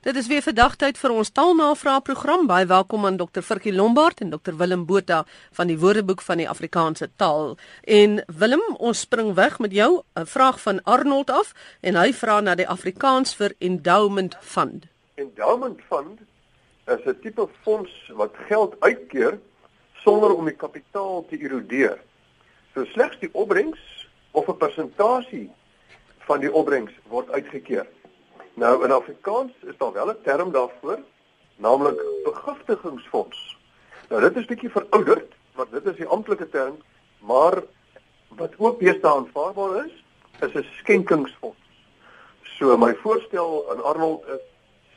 Dit is weer vandag tyd vir ons taalnavraag program. Baie welkom aan Dr. Virkie Lombard en Dr. Willem Botha van die Woordeboek van die Afrikaanse Taal. En Willem, ons spring weg met jou 'n vraag van Arnold af en hy vra na die Afrikaans vir endowment fund. Endowment fund is 'n tipe fonds wat geld uitkeer sonder om die kapitaal te erodeer. So slegs die opbrengs of 'n persentasie van die opbrengs word uitgekeer. Nou in Afrikaans is daar wel 'n term daarvoor, naamlik begiftigingsfonds. Nou dit is bietjie verouderd, want dit is die amptelike term, maar wat ook beeste aanvaarbaar is, is 'n skenkingsfonds. So my voorstel aan Arnold is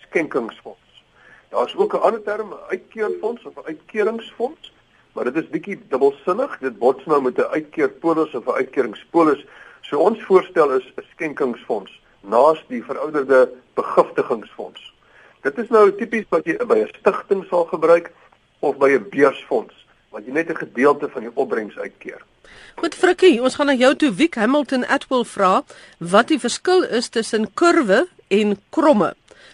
skenkingsfonds. Daar's ook 'n ander term, uitkeerfonds of 'n uitkeringsfonds, maar dit is bietjie dubbelsinnig. Dit bots nou met 'n uitkeerpolis of 'n uitkeringspolis. So ons voorstel is 'n skenkingsfonds naas die verouderde begiftigingsfonds. Dit is nou tipies wat jy by 'n stigting sal gebruik of by 'n beursfonds wat jy net 'n gedeelte van die opbrengs uitkeer. Goed Frikkie, ons gaan na jou toe Wiek Hamilton Atwell vra wat die verskil is tussen kurwe en kromme.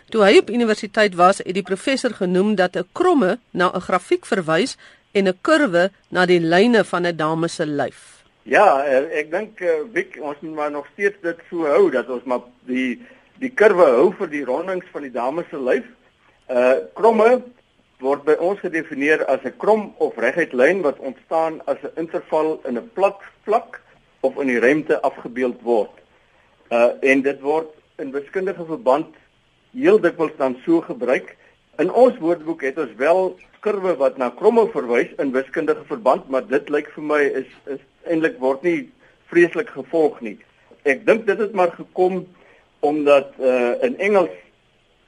Toe hy op universiteit was, het die professor genoem dat 'n kromme na 'n grafiek verwys en 'n kurwe na die lyne van 'n dame se lyf. Ja, eh, ek dink uh, Wiek ons moet maar nog steeds dit so hou dat ons maar die die kurwe hou vir die rondings van die dames se lyf. Uh kromme word by ons gedefinieer as 'n krom of reguit lyn wat ontstaan as 'n interval in 'n plat vlak of in die ruimte afgebeeld word. Uh en dit word in wiskundige verband heel dikwels dan so gebruik. In ons woordeboek het ons wel kurwe wat na kromme verwys in wiskundige verband, maar dit lyk vir my is is eintlik word nie vreeslik gevolg nie. Ek dink dit het maar gekom omdat uh in Engels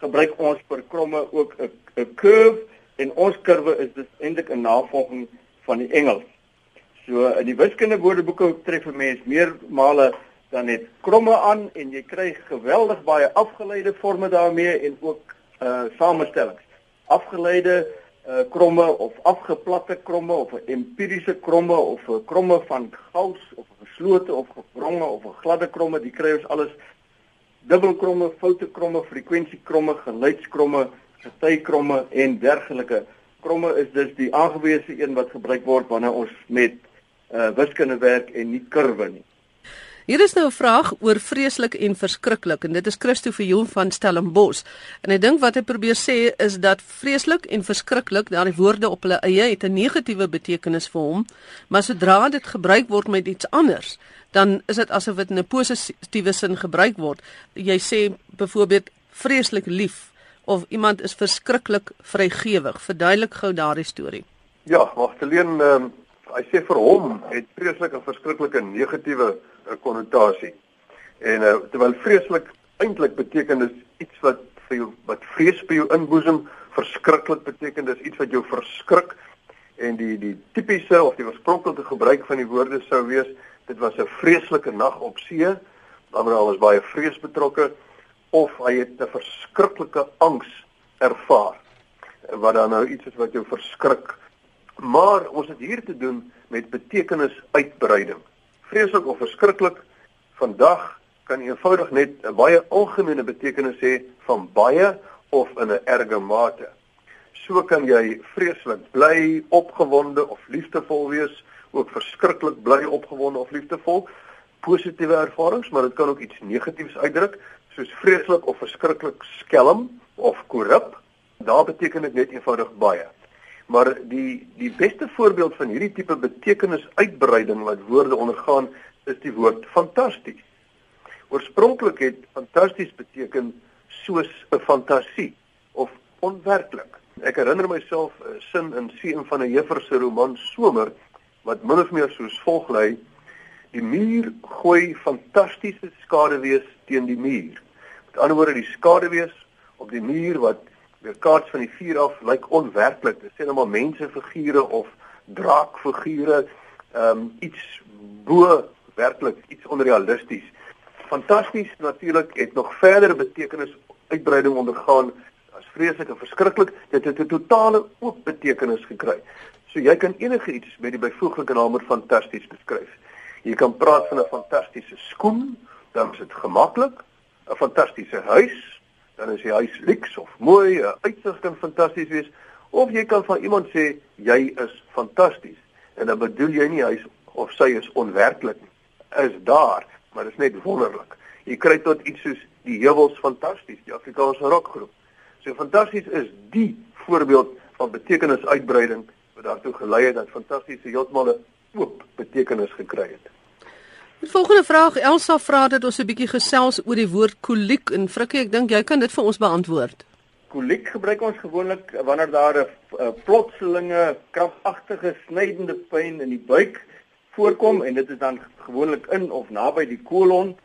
gebruik ons vir kromme ook 'n 'n curve en ons kurwe is dus eintlik 'n navolging van die Engels. So in die wiskunde woordeboeke tref 'n mens meermale dan net kromme aan en jy kry geweldig baie afgeleide forme daarmee en ook uh samestellings. Afgeleide uh, kromme of afgeplatte kromme of empiriese kromme of 'n kromme van gous of geslote of gebronge of gladde kromme, die kry ons alles dubbelkromme, foute kromme, frekwensiekromme, geluidskromme, getuikromme en dergelike. Kromme is dus die aangewese een wat gebruik word wanneer ons met uh, wiskunde werk en nie kurwe nie. Hier is nou 'n vraag oor vreeslik en verskriklik en dit is Christo Viljoen van Stellenbosch. En ek dink wat hy probeer sê is dat vreeslik en verskriklik, daardie woorde op hulle eie het 'n negatiewe betekenis vir hom, maar sodra dit gebruik word met iets anders, dan is dit asof dit in 'n positiewe sin gebruik word. Jy sê byvoorbeeld vreeslik lief of iemand is verskriklik vrygewig. Verduidelik gou daardie storie. Ja, Magdalene, um, hy sê vir hom het vreeslik en verskriklike negatiewe 'n konnotasie. En uh, terwyl vreeslik eintlik beteken dis iets wat vir jou wat vrees by jou inboesem, verskriklik beteken dis iets wat jou verskrik en die die tipiese of die oorspronklike gebruik van die woorde sou wees dit was 'n vreeslike nag op see, dan was baie vrees betrokke of hy het 'n verskriklike angs ervaar wat dan nou iets is wat jou verskrik. Maar ons het hier te doen met betekenis uitbreiding vreeslik of verskriklik. Vandag kan eenvoudig net 'n baie algemene betekenis hê van baie of in 'n erge mate. So kan jy vreeslik bly, opgewonde of liefdevol wees, ook verskriklik bly, opgewonde of liefdevol. Positiewe ervarings, maar dit kan ook iets negatiefs uitdruk, soos vreeslik of verskriklik skelm of korrup. Daar beteken dit net eenvoudig baie. Maar die die beste voorbeeld van hierdie tipe betekenisuitbreiding wat woorde ondergaan is die woord fantasties. Oorspronklik het fantasties beteken soos 'n fantasie of onwerklik. Ek herinner myself 'n sin in seën van 'n juffrou se roman Somer wat min of meer soos volg lei: Die muur gooi fantastiese skaduwees teen die muur. Met ander woorde, die skaduwees op die muur wat weer kaarts van die vuur af lyk onwerklik. Dit sê nou maar mensefigure of draakfigure, ehm um, iets bo werklik, iets onrealisties. Fantasties natuurlik het nog verdere betekenis uitbreiding ondergaan as vreeslik en verskriklik. Dit het 'n totale oop betekenis gekry. So jy kan enige iets met die byvoeglike naam fantasties beskryf. Jy kan praat van 'n fantastiese skoen, dan is dit gemaklik. 'n Fantastiese huis, dan is die huis lyks of mooi, 'n uitsig kan fantasties wees, of jy kan van iemand sê jy is fantasties. En dan bedoel jy nie hy of sy is onwerklik nie. Is daar, maar dit is net wonderlik. Jy kry tot iets soos die heuwels fantasties, die Afrikaanse rockgroep. So fantasties is die voorbeeld van betekenisuitbreiding wat daartoe gelei het dat fantastiese heeltemal 'n oop betekenis gekry het. Die volgende vraag Elsa vra dat ons 'n bietjie gesels oor die woord koliek. En Frikkie, ek dink jy kan dit vir ons beantwoord. Koliek gebruik ons gewoonlik wanneer daar 'n plotselinge kragagtige snydende pyn in die buik voorkom en dit is dan gewoonlik in of naby die kolon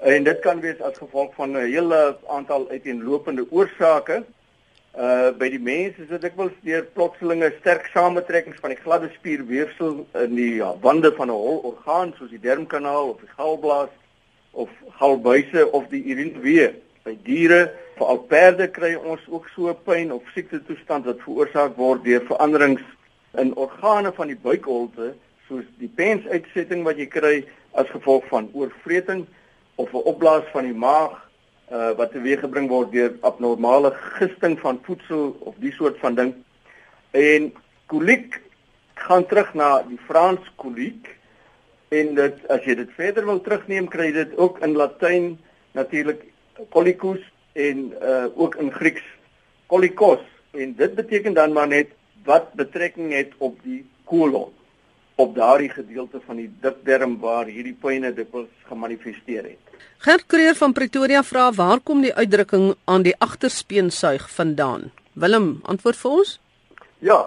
en dit kan wees as gevolg van 'n hele aantal uiteenlopende oorsake Uh by die mense is dit dikwels deur plotselinge sterk samentrekkings van die gladde spierweefsel in die ja, wande van 'n hol orgaan soos die dermkanaal of die galblaas of galbuise of die urineweë. By diere, veral perde kry ons ook so pyn of siekte toestand wat veroorsaak word deur veranderings in organe van die buikholte soos die pensuitsetting wat jy kry as gevolg van oorvreting of 'n opblaas van die maag uh wat teweeggebring word deur abnormale gisting van voedsel of die soort van ding. En koliek gaan terug na die Frans koliek en dit as jy dit verder wil terugneem kry dit ook in Latyn natuurlik kolikos en uh ook in Grieks kolikos en dit beteken dan maar net wat betrekking het op die kolon op daardie gedeelte van die dikdarm waar hierdie pyne dikwels gemanifesteer het. Gert Kreer van Pretoria vra waar kom die uitdrukking aan die agterspeensuig vandaan? Willem, antwoord vir ons. Ja,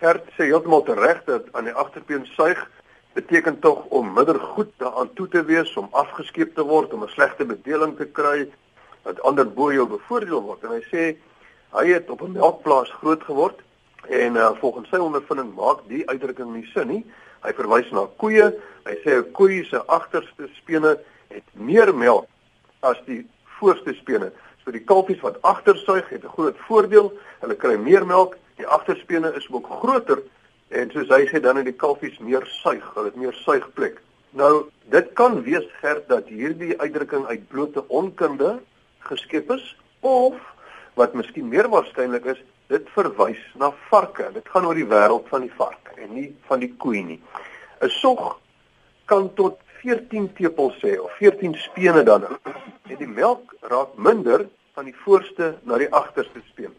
Gert sê heeltemal reg dat aan die agterspeensuig beteken tog om middelgoed daaraan toe te wees om afgeskeep te word om 'n slegte bedeling te kry dat ander bo jou bevoordeel word en hy sê hy het op 'n melkplaas groot geword en uh, volgens sy ondervinding maak die uitdrukking nie sin nie hy verwys na koeie hy sê 'n koe se agterste spene het meer melk as die voorste spene. So die kalfies wat agtersuig het 'n groot voordeel. Hulle kry meer melk. Die agterspene is ook groter en soos hy sê dan het die kalfies meer suig. Hulle het meer suigplek. Nou, dit kan wees gerd dat hierdie uitdrukking uit blote onkunde geskep is of wat miskien meer waarskynlik is, dit verwys na varke. Dit gaan oor die wêreld van die vark en nie van die koei nie. 'n Sog kan tot 14 tepels sê of 14 spene dan en die melk raak minder van die voorste na die agterste speen.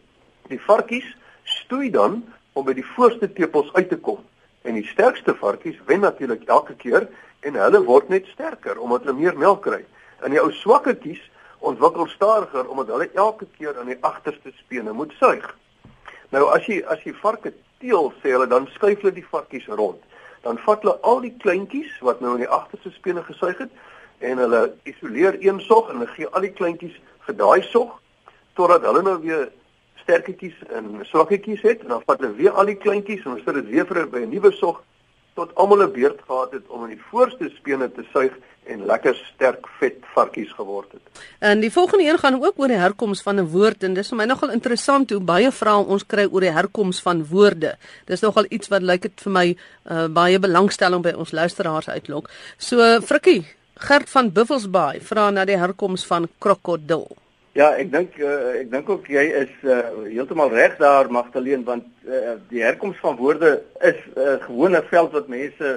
Die varkies stoei dan om by die voorste tepels uit te kom en die sterkste varkies wen natuurlik elke keer en hulle word net sterker omdat hulle meer melk kry. En die ou swakketjies ontwikkel stadiger omdat hulle elke keer aan die agterste spene moet suig. Nou as jy as jy varke teel sê hulle dan skuif hulle die varkies rond. Dan vat hulle al die kleintjies wat nou in die agterste spene gesuig het en hulle isoleer een sog en hulle gee al die kleintjies vir daai sog totdat hulle nou weer sterketjies en swakketjies het. En dan vat hulle weer al die kleintjies en hulle sit dit weer vir 'n nuwe sog tot almal 'n beurt gehad het om in die voorste spene te suig en lekker sterk vet varkies geword het. En die volgende een gaan ook oor die herkoms van 'n woord en dis vir my nogal interessant hoe baie vrae ons kry oor die herkoms van woorde. Dis nogal iets wat lyk dit vir my uh, baie belangstelling by ons luisteraars uitlok. So Frikkie, Gert van Buffelsbaai vra na die herkoms van krokodil. Ja, ek dink uh, ek dink ook jy is uh, heeltemal reg daar Magdalene want uh, die herkoms van woorde is 'n uh, gewone veld wat mense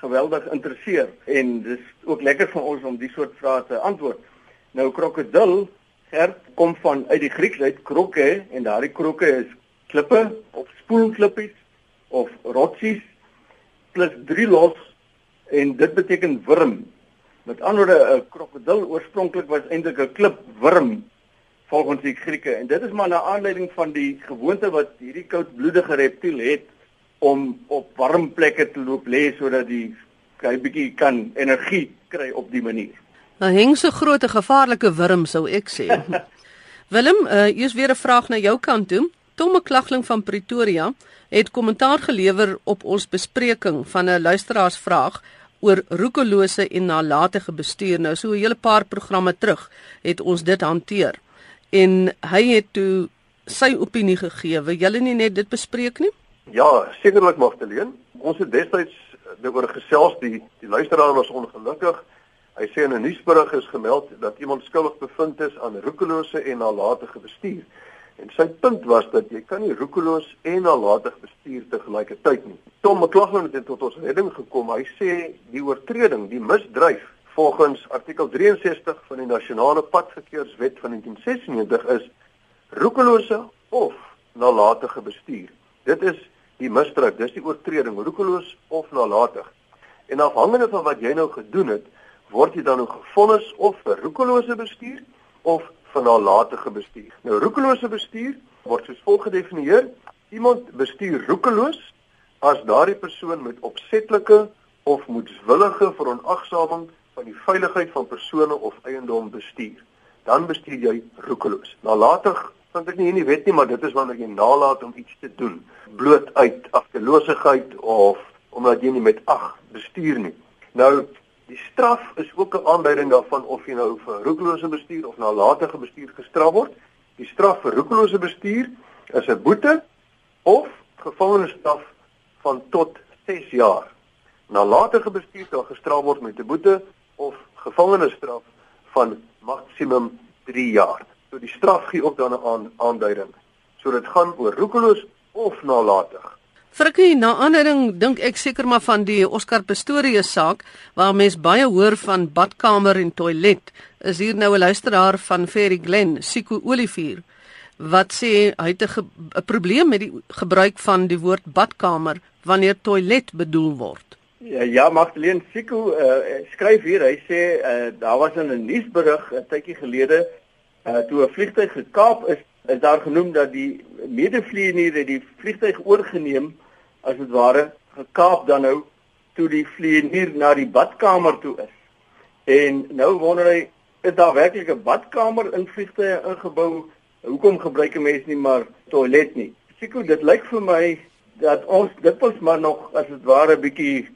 geweldig interesseer en dis ook lekker vir ons om die soort vrae te antwoord. Nou krokodil gerd kom van uit die Grieks uit kroke en daardie kroke is klippe of spoelklippies of rotsies plus drie los en dit beteken wurm. Met ander woorde 'n krokodil oorspronklik was eintlik 'n klipwurm volgens die Grieke en dit is maar na aanleiding van die gewoonte wat hierdie koudbloedige reptiel het om op warm plekke te loop lê sodat die hy bietjie kan energie kry op die manier. Nou heng so groot 'n gevaarlike wurm sou ek sê. Willem, uh, eers weer 'n vraag na jou kant toe. Tom McLaughlin van Pretoria het kommentaar gelewer op ons bespreking van 'n luisteraarsvraag oor roekelose en nalatige bestuur. Nou so 'n hele paar programme terug het ons dit hanteer. En hy het toe sy opinie gegee. Wil julle nie net dit bespreek nie? Ja, sekerlik Magdalene. Ons het destyds daaroor gesels die die luisteraar was ongelukkig. Hy sê in 'n nuusberig is gemeld dat iemand skuldig bevind is aan roekelose en nalatige bestuur. En sy punt was dat jy kan nie roekeloos en nalatig bestuur te gelyketyd nie. Tom McLaughlin het tot ons redding gekom. Hy sê die oortreding, die misdryf volgens artikel 63 van die Nasionale Padverkeerswet van 1996 is roekelose of nalatige bestuur. Dit is die misdryf, dis die oortreding, roekeloos of nalatig. En afhangende van wat jy nou gedoen het, word jy dan nou gevonnis of vir roekelose bestuur of van nalatige bestuur. Nou roekelose bestuur word soos volg gedefinieer: iemand bestuur roekeloos as daardie persoon met opsetlike of moedswillige veronagsaming van die veiligheid van persone of eiendom bestuur. Dan bestuur jy roekeloos. Nalatig vind ek nie in die wet nie, maar dit is wanneer jy nalat om iets te doen bloot uit agteloosheid of omdat jy nie met ag bestuur nie. Nou Die straf is ook 'n aanduiding daarvan of jy nou vir roekelose bestuur of nalatige bestuur gestraf word. Die straf vir roekelose bestuur is 'n boete of gevangenisstraf van tot 6 jaar. Nalatige bestuur sal gestraf word met 'n boete of gevangenisstraf van maksimum 3 jaar. So die straf gee ook dan 'n aanduiding. So dit gaan oor roekeloos of nalatig. Frikkie, na aanleiding dink ek seker maar van die Oscar Pistorius saak waar mens baie hoor van badkamer en toilet. Is hier nou 'n luisteraar van Ferry Glen, Siko Olivier, wat sê hy het 'n probleem met die gebruik van die woord badkamer wanneer toilet bedoel word. Ja, ja Magdalene Siko uh, skryf hier, hy sê uh, daar was in 'n nuusberig 'n tydjie gelede uh, toe 'n vliegtuig gekaap is is daar genoem dat die medevlieënier het die vliegtuig oorgeneem as dit ware gekaap dan nou toe die vlieënier na die badkamer toe is. En nou wonder hy is daar werklik 'n badkamer in vliegtuie ingebou? Hoekom gebruik 'n mens nie maar toilet nie? Seker dit lyk vir my dat ons dit was maar nog as dit ware bietjie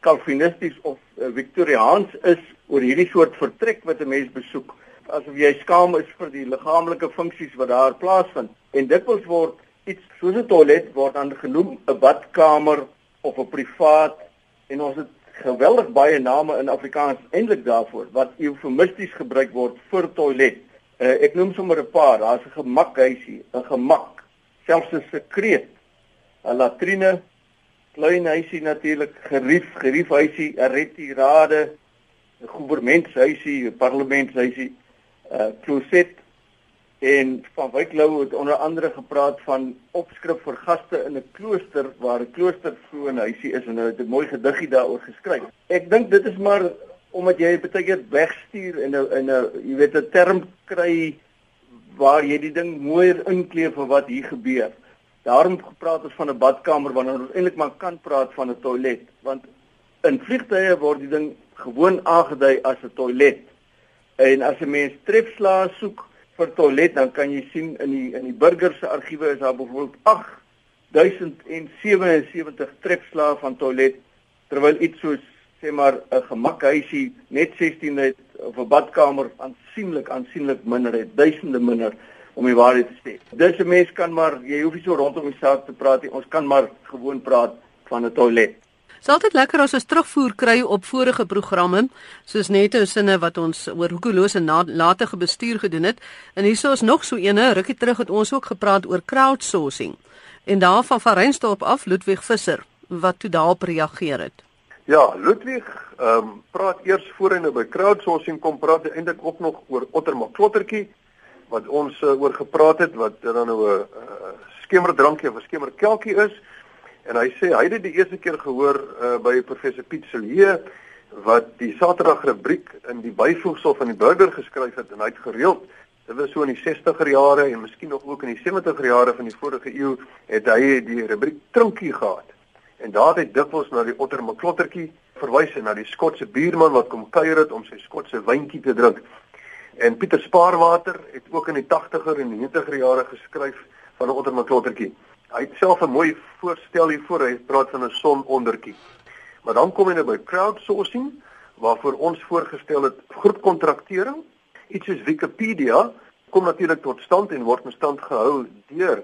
kalvinisties of uh, eh, viktoriaans is oor hierdie soort vertrek wat 'n mens besoek asof jy skaam is vir die liggaamlike funksies wat daar plaasvind. En dit word iets soos 'n toilet word dan genoem 'n badkamer of 'n privaat en ons het geweldig baie name in Afrikaans eintlik daarvoor wat eufemisties gebruik word vir toilet. Uh, ek noem sommer 'n paar. Daar's 'n gemakhuisie, 'n gemak, selfs 'n sekreet, 'n latrine, klein huisie natuurlik, gerief, geriefhuisie, 'n retirade, 'n goewermentshuisie, 'n parlementshuisie, 'n uh, kloset en van Wyk Lou het onder andere gepraat van opskrif vir gaste in 'n klooster waar 'n klooster so 'n huisie is en hulle het 'n mooi gediggie daaroor geskryf. Ek dink dit is maar omdat jy baie keer wegstuur en 'n in 'n jy weet 'n term kry waar jy die ding mooier inkleef vir wat hier gebeur. Daarom gepraat ons van 'n badkamer wanneer ons eintlik maar kan praat van 'n toilet want in vliegtye word die ding gewoon aangedui as 'n toilet. En as 'n mens trefslae soek vir toilet dan kan jy sien in die in die burger se argiewe is daar byvoorbeeld 8077 trefslae van toilet terwyl iets soos sê maar 'n gemakhuisie net 16 het of 'n badkamer aansienlik aansienlik minder het duisende minder om die waarheid te sê. Dis 'n mens kan maar jy hoef nie so rondom die saak te praat nie. Ons kan maar gewoon praat van 'n toilet. Dit is altyd lekker as ons terugvoer kry op vorige programme, soos net ou sinne wat ons oor hoekolose nalatige bestuur gedoen het. En hierso is nog so eene, rukkie terug het ons ook gepraat oor crowdsourcing. En daarvan van Reinstorp af Ludwig Visser wat toe daarop reageer het. Ja, Ludwig, ehm um, praat eers voor en nou by crowdsourcing kom praat eintlik ook nog oor Otterma Klottertjie wat ons uh, oor gepraat het wat dan nou 'n uh, skemerdrankie of 'n skemerkelkie is en hy sê hy het dit die eerste keer gehoor uh, by professor Piet Silje wat die Saterdag rubriek in die byvoegsel van die burger geskryf het en hy het gereeld dit was so in die 60er jare en miskien nog ook in die 70er jare van die vorige eeu het hy die rubriek Trinkie gehad. En daar het hy dikwels na die otter Maklottertjie verwys en na die Skotse buurman wat kom kuier het om sy Skotse wyntjie te drink. En Pieter Spaarwater het ook in die 80er en 90er jare geskryf van 'n otter Maklottertjie. Hy het self 'n mooi voorstel hiervoor. Hy praat van 'n sonondertjie. Maar dan kom jy nou by crowdsourcing waarvoor ons voorgestel het groepkontraktering. Iets soos Wikipedia kom natuurlik tot stand en word in stand gehou deur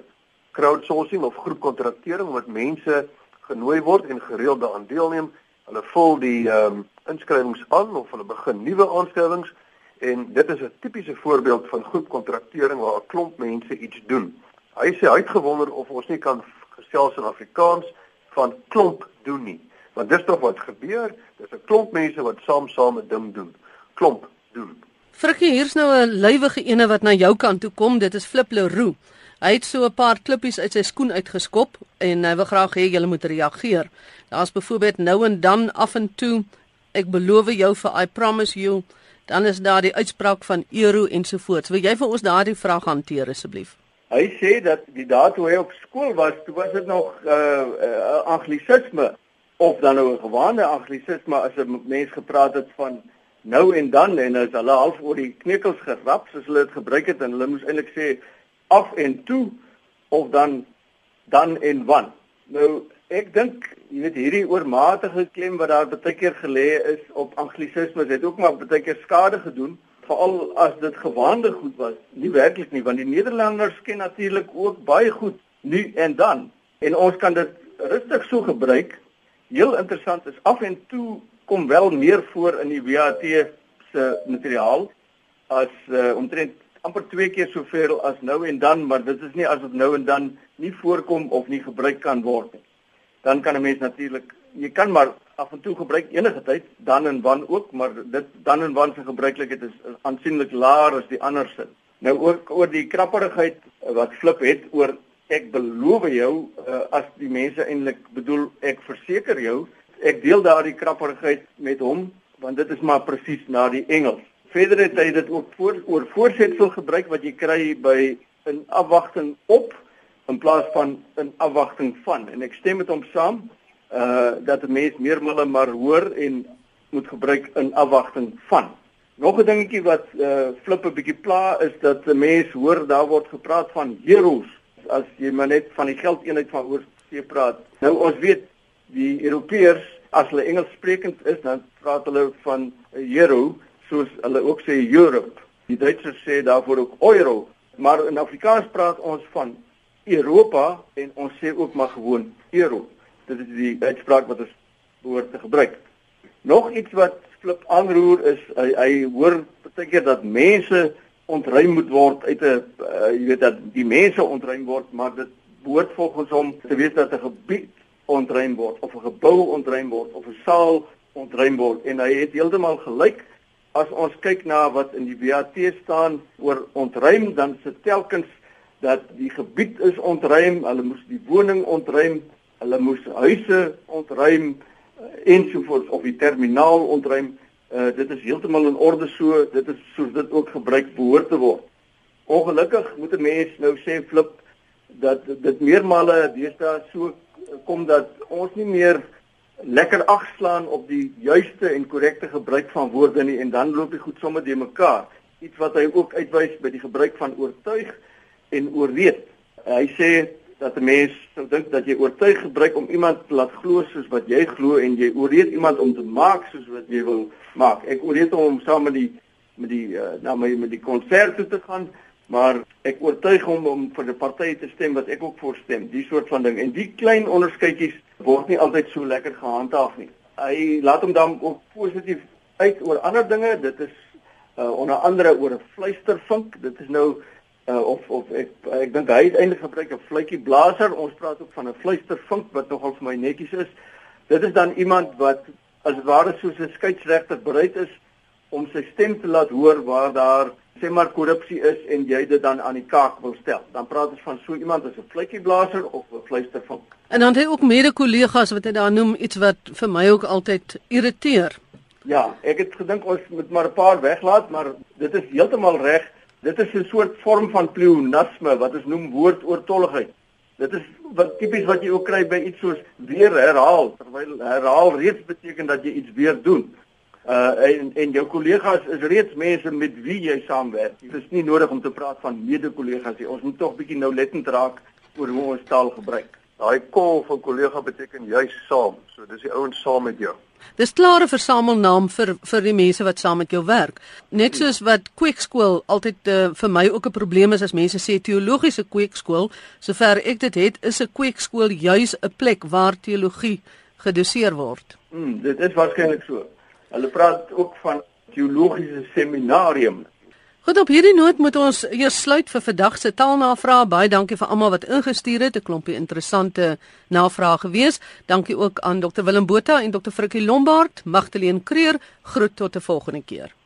crowdsourcing of groepkontraktering wat mense genooi word en gereeld daaraan deelneem Hulle vul die ehm um, inskrywings aan of hulle begin nuwe aanskrywings en dit is 'n tipiese voorbeeld van groep kontraktering waar 'n klomp mense iets doen. Hy sê hy het gewonder of ons nie kan gesels in Afrikaans van klomp doen nie. Want dis tog wat gebeur, dis 'n klomp mense wat saam saam 'n ding doen. Klomp doen. Frikkie, hier's nou 'n lywige ene wat na jou kant toe kom. Dit is Flip Leroux. Hy het so 'n paar klippies uit sy skoen uitgeskop en hy wil graag hê julle moet reageer. Daar's byvoorbeeld nou en dan af en toe ek beloof jou vir I promise you, dan is daar die uitspraak van Ero ensovoorts. Wil jy vir ons daardie vraag hanteer asseblief? Hy sê dat die dae toe hy op skool was, toe was dit nog 'n uh, uh, anglisisme of dan nou 'n gewone anglisisme as 'n mens gepraat het van nou en dan en as hulle half oor die knekels gerap soos hulle dit gebruik het en hulle moes eintlik sê af en toe of dan dan en wan. Nou ek dink jy weet hierdie oormatige klem wat daar baie keer gelê is op anglisismes het ook maar baie keer skade gedoen veral as dit gewaande goed was. Nie werklik nie want die Nederlanders ken natuurlik ook baie goed nu en dan en ons kan dit rustig so gebruik. Heel interessant is af en toe kom wel meer voor in die WAT se materiaal as uh, omtrent amper twee keer soveel as nou en dan, maar dit is nie as dit nou en dan nie voorkom of nie gebruik kan word nie. Dan kan 'n mens natuurlik, jy kan maar af en toe gebruik enige tyd, dan en wan ook, maar dit dan en wan se gebruiklikheid is aansienlik laer as die ander sin. Nou ook oor die krapperigheid wat Flip het oor ek beloof jou uh, as die mense eintlik bedoel ek verseker jou, ek deel daardie krapperigheid met hom want dit is maar presies na die Engels. Verder het hy dit ook voor oor voorsetsel gebruik wat jy kry by in afwagting op in plaas van in afwagting van en ek stem met hom saam uh dat 'n mens meermale maar hoor en moet gebruik in afwagting van. Nog 'n dingetjie wat uh flip 'n bietjie pla is dat 'n mens hoor daar word gepraat van euros as jy maar net van die geldeenheid van oorsee praat. Nou ons weet die Europeërs as hulle Engels sprekend is dan praat hulle van 'n euro soos hulle ook sê Europe. Die Duitsers sê daarvoor ook euro, maar in Afrikaans praat ons van Europa en ons sê ook maar gewoon euro. Dit is die uitspraak wat ons behoort te gebruik. Nog iets wat flip aanroer is hy, hy hoor baie keer dat mense ontruim moet word uit 'n uh, jy weet dat die mense ontruim word, maar dit behoort volgens hom te wees dat 'n gebied ontruim word of 'n gebou ontruim word of 'n saal ontruim word en hy het heeltemal gelyk as ons kyk na wat in die WAT staan oor ontruim dan se telkens dat die gebied is ontruim, hulle moes die woning ontruim, hulle moes huise ontruim eh, ensovoorts of die terminaal ontruim. Uh, dit is heeltemal in orde so, dit is soos dit ook gebruik behoort te word. Ongelukkig moet 'n mens nou sê flip dat dit meermale deesdae so kom dat ons nie meer lekker agslaan op die juiste en korrekte gebruik van woorde nie en dan loop dit goed sommer de mekaar. Iets wat hy ook uitwys by die gebruik van oortuig en oorreed. Hy sê dat 'n mens sou dink dat jy oortuig gebruik om iemand te laat glo soos wat jy glo en jy oorreed iemand om te maak soos wat jy wil maak. Ek oorreed hom om saam met die met die uh, na my met die konsert toe te gaan maar ek oortuig hom om vir 'n party te stem wat ek ook voorstem, die soort van ding. En die klein onderskeidjies word nie altyd so lekker gehandhaaf nie. Hy laat hom dan ook positief uit oor ander dinge. Dit is uh, onder andere oor 'n fluistervink. Dit is nou uh, of of ek ek dink hy het eintlik gebruik 'n fluitjie blaser. Ons praat ook van 'n fluistervink wat nogal vir my netjies is. Dit is dan iemand wat as ware soos 'n skeieregter bereid is om sy stem te laat hoor waar daar sê maar korrupsie is en jy dit dan aan die kaak wil stel. Dan praat ons van so iemand as 'n fluitjieblaser of 'n fluistervink. En dan het hy ook mede-kollegas wat hy daar noem iets wat vir my ook altyd irriteer. Ja, ek het gedink ons moet maar 'n paar weglaat, maar dit is heeltemal reg. Dit is 'n soort vorm van pleonasme wat ons noem woordoortolligheid. Dit is wat tipies wat jy ook kry by iets soos weer herhaal, terwyl herhaal reeds beteken dat jy iets weer doen. Uh en en jou kollegas is reeds mense met wie jy saamwerk. Dit is nie nodig om te praat van mede-kollegas nie. Ons moet tog bietjie nou lettend raak oor hoe ons taal gebruik. Daai kol van kollega beteken juis saam. So dis die ouens saam met jou. Dis klare versamelnaam vir vir die mense wat saam met jou werk. Net soos wat kweekskool altyd uh, vir my ook 'n probleem is as mense sê teologiese kweekskool, sover ek dit het, is 'n kweekskool juis 'n plek waar teologie gedoseer word. Hmm, dit is waarskynlik so. Hulle praat ook van teologiese seminarium. Goed op hierdie noot moet ons eers sluit vir vandag se taalnavraag. Baie dankie vir almal wat ingestuur het. 'n Klompie interessante navrae gewees. Dankie ook aan Dr Willem Botha en Dr Frikkie Lombard. Magdalene Creer. Groet tot 'n volgende keer.